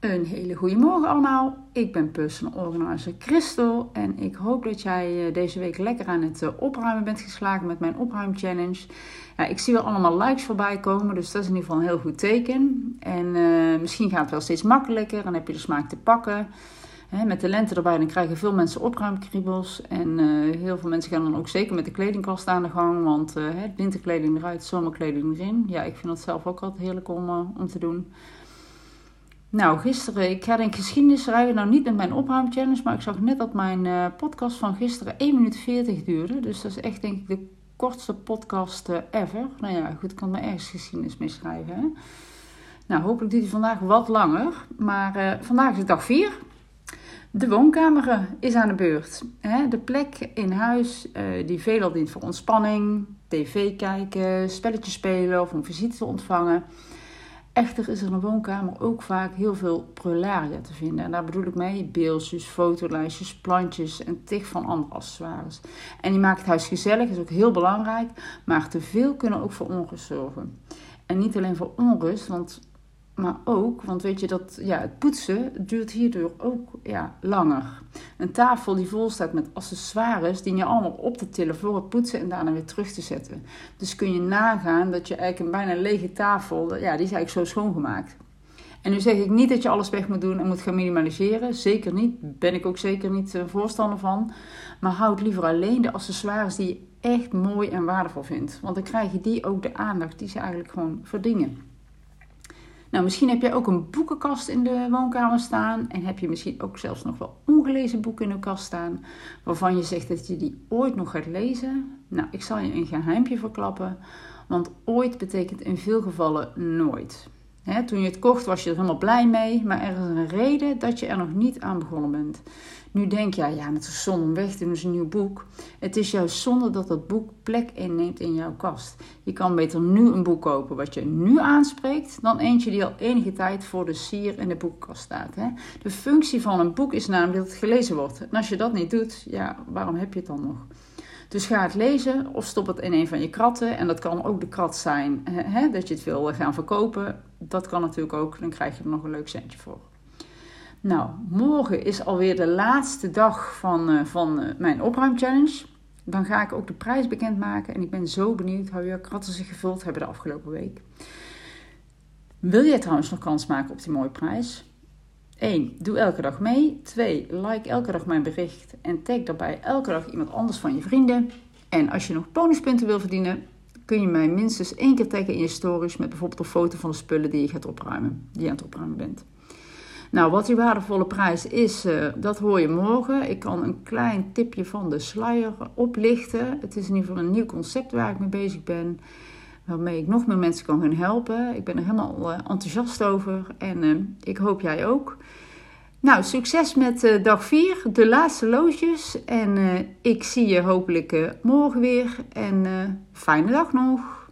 Een hele goede morgen allemaal. Ik ben personal organizer Christel en ik hoop dat jij eh, deze week lekker aan het eh, opruimen bent geslagen met mijn opruimchallenge. Ja, ik zie wel allemaal likes voorbij komen, dus dat is in ieder geval een heel goed teken. En uh, misschien gaat het wel steeds makkelijker en heb je de smaak te pakken. met de lente erbij, dan krijgen veel mensen opruimkriebels. En heel veel mensen gaan dan ook zeker met de kledingkast aan de gang. Want winterkleding eruit, zomerkleding erin. Ja, ik vind dat zelf ook altijd heerlijk om, om te doen. Nou, gisteren, ik ga denk geschiedenis schrijven. Nou, niet met mijn opruimchallenge, maar ik zag net dat mijn uh, podcast van gisteren 1 minuut 40 duurde. Dus dat is echt, denk ik, de kortste podcast uh, ever. Nou ja, goed, ik kan me ergens geschiedenis mee schrijven. Hè? Nou, hopelijk duurt hij vandaag wat langer. Maar uh, vandaag is dag 4. De woonkamer is aan de beurt. Hè? De plek in huis die veelal dient voor ontspanning, tv kijken, spelletjes spelen of om visite te ontvangen. Echter is er in een woonkamer ook vaak heel veel prularia te vinden. En daar bedoel ik mee beeldjes, fotolijstjes, plantjes en tig van andere accessoires. En die maakt het huis gezellig, is ook heel belangrijk. Maar te veel kunnen ook voor onrust zorgen. En niet alleen voor onrust, want maar ook, want weet je dat ja, het poetsen duurt hierdoor ook ja, langer. Een tafel die vol staat met accessoires, die je allemaal op te tillen voor het poetsen en daarna weer terug te zetten. Dus kun je nagaan dat je eigenlijk een bijna lege tafel, ja, die is eigenlijk zo schoongemaakt. En nu zeg ik niet dat je alles weg moet doen en moet gaan minimaliseren. Zeker niet. Ben ik ook zeker niet eh, voorstander van. Maar houd liever alleen de accessoires die je echt mooi en waardevol vindt. Want dan krijg je die ook de aandacht die ze eigenlijk gewoon verdienen. Nou, misschien heb jij ook een boekenkast in de woonkamer staan. En heb je misschien ook zelfs nog wel ongelezen boeken in de kast staan. Waarvan je zegt dat je die ooit nog gaat lezen. Nou, ik zal je een geheimpje verklappen. Want ooit betekent in veel gevallen nooit. Toen je het kocht was je er helemaal blij mee. Maar er is een reden dat je er nog niet aan begonnen bent. Nu denk je, ja, het is zonde om weg te doen, is een nieuw boek. Het is juist zonde dat dat boek plek inneemt in jouw kast. Je kan beter nu een boek kopen wat je nu aanspreekt, dan eentje die al enige tijd voor de sier in de boekenkast staat. De functie van een boek is namelijk dat het gelezen wordt. En als je dat niet doet, ja, waarom heb je het dan nog? Dus ga het lezen of stop het in een van je kratten. En dat kan ook de krat zijn hè, dat je het wil gaan verkopen. Dat kan natuurlijk ook, dan krijg je er nog een leuk centje voor. Nou, morgen is alweer de laatste dag van, uh, van uh, mijn opruimchallenge. Dan ga ik ook de prijs bekendmaken. En ik ben zo benieuwd hoe je kratten zich gevuld hebben de afgelopen week. Wil jij trouwens nog kans maken op die mooie prijs? 1. Doe elke dag mee. 2. Like elke dag mijn bericht. En tag daarbij elke dag iemand anders van je vrienden. En als je nog bonuspunten wil verdienen, kun je mij minstens één keer taggen in je stories met bijvoorbeeld een foto van de spullen die je gaat opruimen, die je aan het opruimen bent. Nou, wat die waardevolle prijs is, uh, dat hoor je morgen. Ik kan een klein tipje van de sluier oplichten. Het is in ieder geval een nieuw concept waar ik mee bezig ben. Waarmee ik nog meer mensen kan gaan helpen. Ik ben er helemaal uh, enthousiast over en uh, ik hoop jij ook. Nou, succes met dag 4, de laatste loodjes. En ik zie je hopelijk morgen weer. En fijne dag nog.